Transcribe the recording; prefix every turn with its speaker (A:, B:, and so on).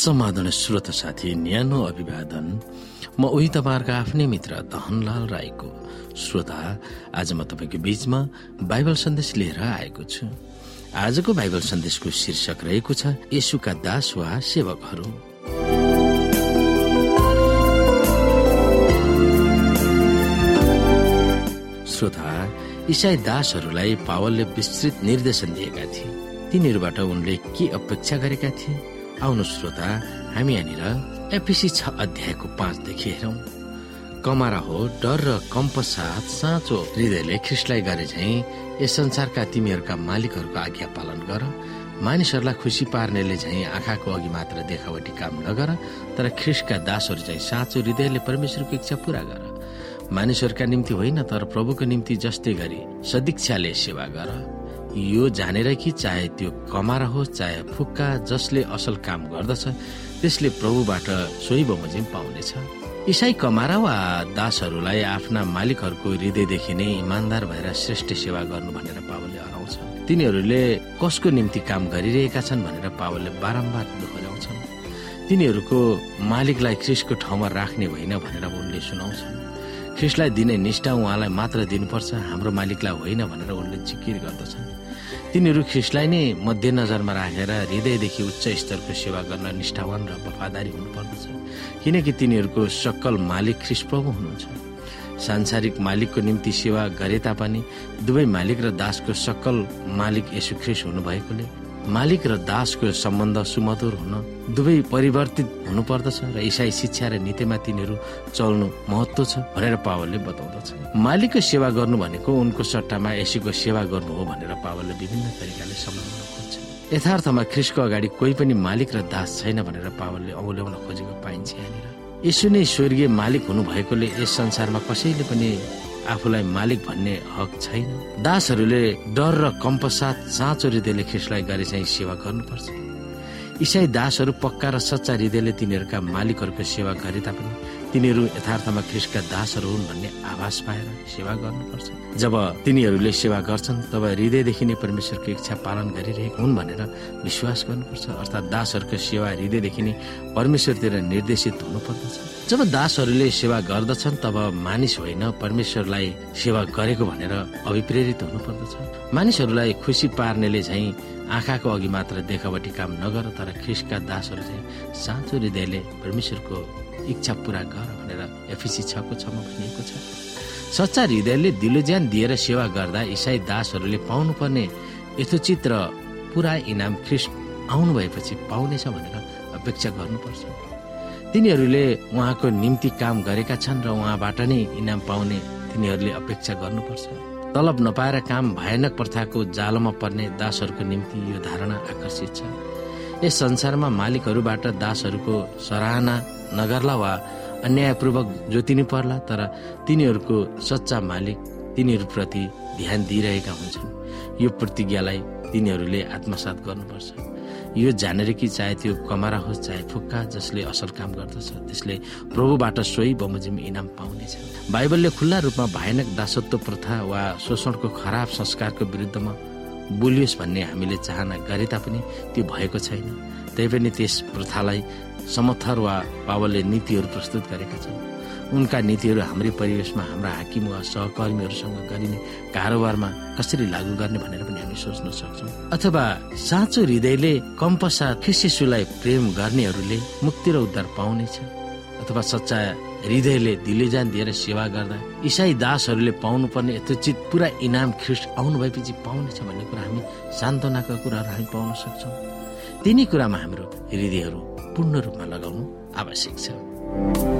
A: समाधान श्रोत साथी न्यानो अभिवादन। म उही तपाईँहरूको आफ्नै मित्र दहनलाल राईको श्रोता। आज म तपाईँको बीचमा बाइबल सन्देश लिएर आएको छु। आजको बाइबल सन्देशको शीर्षक रहेको छ यसुका दास वा सेवकहरू। श्रोता इसाई दासहरूलाई पावलले विस्तृत निर्देशन दिएका थिए। तिनीहरूबाट उनले के अपेक्षा गरेका थिए? आउनु श्रोता हामी यहाँनिर एपिसी छ अध्यायको पाँचदेखि हेरौँ। कमारा हो डर र कम्पसाथ साँचो हृदयले ख्रिस्टलाई गरे झै यस संसारका तिमीहरूका मालिकहरूको आज्ञा पालन गर। मानिसहरूलाई खुसी पार्नेले झै आँखाको अघि मात्र देखावटी काम नगर तर ख्रिस्टका दासहरू चाहिँ साँचो हृदयले परमेश्वरको इच्छा पूरा गर। मानिसहरूका निम्ति होइन तर प्रभुको निम्ति जस्तै गरी सदीक्षाले सेवा गर। यो जानेर कि चाहे त्यो कमारा होस् चाहे फुक्का जसले असल काम गर्दछ त्यसले प्रभुबाट सोही बमोजिम पाउनेछ। इसाई कमारा वा दासहरूलाई आफ्ना मालिकहरूको हृदयदेखि नै इमान्दार भएर श्रेष्ठ सेवा गर्नु भनेर पावलले हराउँछ। तिनीहरूले कसको निम्ति काम गरिरहेका छन् भनेर पावलले बारम्बार दोहोऱ्याउँछन्। तिनीहरूको मालिकलाई ख्रिसको ठाउँमा राख्ने होइन भनेर उनले सुनाउँछन्। ख्रिसलाई दिने निष्ठा उहाँलाई मात्र दिनुपर्छ। हाम्रो मालिकलाई होइन भनेर उनले जिकिर गर्दछन्। तिनीहरू ख्रिसलाई नै मध्यनजरमा राखेर हृदयदेखि उच्च स्तरको सेवा गर्न निष्ठावान र वफादारी हुनुपर्दछ। किनकि तिनीहरूको सक्कल मालिक ख्रिस प्रभु हुनुहुन्छ। सांसारिक मालिकको निम्ति सेवा गरे तापनि दुवै मालिक र दासको सक्कल मालिक यसु ख्रिस हुनुभएकोले मालिक र दासको सम्बन्ध सुमधुर हुन दुवै परिवर्तित हुनुपर्दछ र इसाई शिक्षा र नीतिमा तिनीहरू चल्नु महत्व छ भनेर पावलले बताउँदछ। मालिकको सेवा गर्नु भनेको उनको सट्टामा यसुको सेवा गर्नु हो भनेर पावलले विभिन्न तरिकाले सम्झाउन खोज्छ यथार्थमा ख्रिसको अगाडि कोही पनि मालिक र दास छैन भनेर पावलले औल्याउन खोजेको पाइन्छ यहाँनिर। यसो नै स्वर्गीय मालिक हुनु भएकोले यस संसारमा कसैले पनि आफूलाई मालिक भन्ने हक छैन। दासहरूले डर र कम्पसाथ साँचो हृदयले ख्रिसलाई गरे चाहिँ सेवा गर्नुपर्छ। इसाई दासहरू पक्का र सच्चा हृदयले तिनीहरूका मालिकहरूको सेवा गरे तापनि तिनीहरू यथार्थमा ख्रिसका दासहरू हुन् भन्ने आभास पाएर सेवा गर्नुपर्छ। जब तिनीहरूले सेवा गर्छन् तब हृदयदेखि नै परमेश्वरको इच्छा पालन गरिरहेका हुन् भनेर विश्वास गर्नुपर्छ। अर्थात् दासहरूको सेवा हृदयदेखि नै परमेश्वरतिर निर्देशित हुनुपर्दछ। जब दासहरूले सेवा गर्दछन् तब मानिस होइन परमेश्वरलाई सेवा गरेको भनेर अभिप्रेरित हुनुपर्दछ। मानिसहरूलाई खुसी पार्नेले झै आँखाको अघि मात्र देखावटी काम नगर तर ख्रिसका दासहरू चाहिँ साँचो हृदयले परमेश्वरको इच्छा पूरा गर भनेर एफिसी छको छमा भनिएको छ। सच्चा हृदयले दिलो ज्यान दिएर सेवा गर्दा इसाई दासहरूले पाउनुपर्ने यथोचित र पुरा इनाम ख्रिस्ट आउनु भएपछि पाउनेछ भनेर अपेक्षा गर्नुपर्छ। तिनीहरूले उहाँको निम्ति काम गरेका छन् र उहाँबाट नै इनाम पाउने तिनीहरूले अपेक्षा गर्नुपर्छ। तलब नपाएर काम भयानक प्रथाको जालोमा पर्ने दासहरूको निम्ति यो धारणा आकर्षित छ। यस संसारमा मालिकहरूबाट दासहरूको सराहना नगर्ला वा अन्यायपूर्वक जोतिनु पर्ला तर तिनीहरूको सच्चा मालिक तिनीहरूप्रति ध्यान दिइरहेका हुन्छन्। यो प्रतिज्ञालाई तिनीहरूले आत्मसात गर्नुपर्छ। यो जानेर कि चाहे त्यो कमारा होस् चाहे फुक्का जसले असल काम गर्दछ त्यसले प्रभुबाट सोही बमोजिम इनाम पाउनेछ बाइबलले खुल्ला रूपमा भयानक दासत्व प्रथा वा शोषणको खराब संस्कारको विरुद्धमा बोलियोस् भन्ने हामीले चाहना गरे तापनि त्यो भएको छैन। तैपनि त्यस प्रथालाई समथर वा पावलले नीतिहरू प्रस्तुत गरेका छन्। उनका नीतिहरू हाम्रै परिवेशमा हाम्रा हाकिम वा सहकर्मीहरूसँग गरिने कारोबारमा कसरी लागू गर्ने भनेर पनि हामी सोच्न सक्छौँ। अथवा साँचो हृदयले कम्पसा ख्रिसिसुलाई प्रेम गर्नेहरूले मुक्ति र उद्धार पाउनेछ अथवा सच्चा हृदयले दिलेजान दिएर सेवा गर्दा इसाई दासहरूले पाउनुपर्ने यथोचित पुरा इनाम ख्रिस्ट आउनु भएपछि पाउनेछ भन्ने कुरा हामी सान्त्वनाका कुराहरू हामी पाउन सक्छौँ। तिनी कुरामा हाम्रो हृदयहरू पूर्ण रूपमा लगाउनु आवश्यक छ।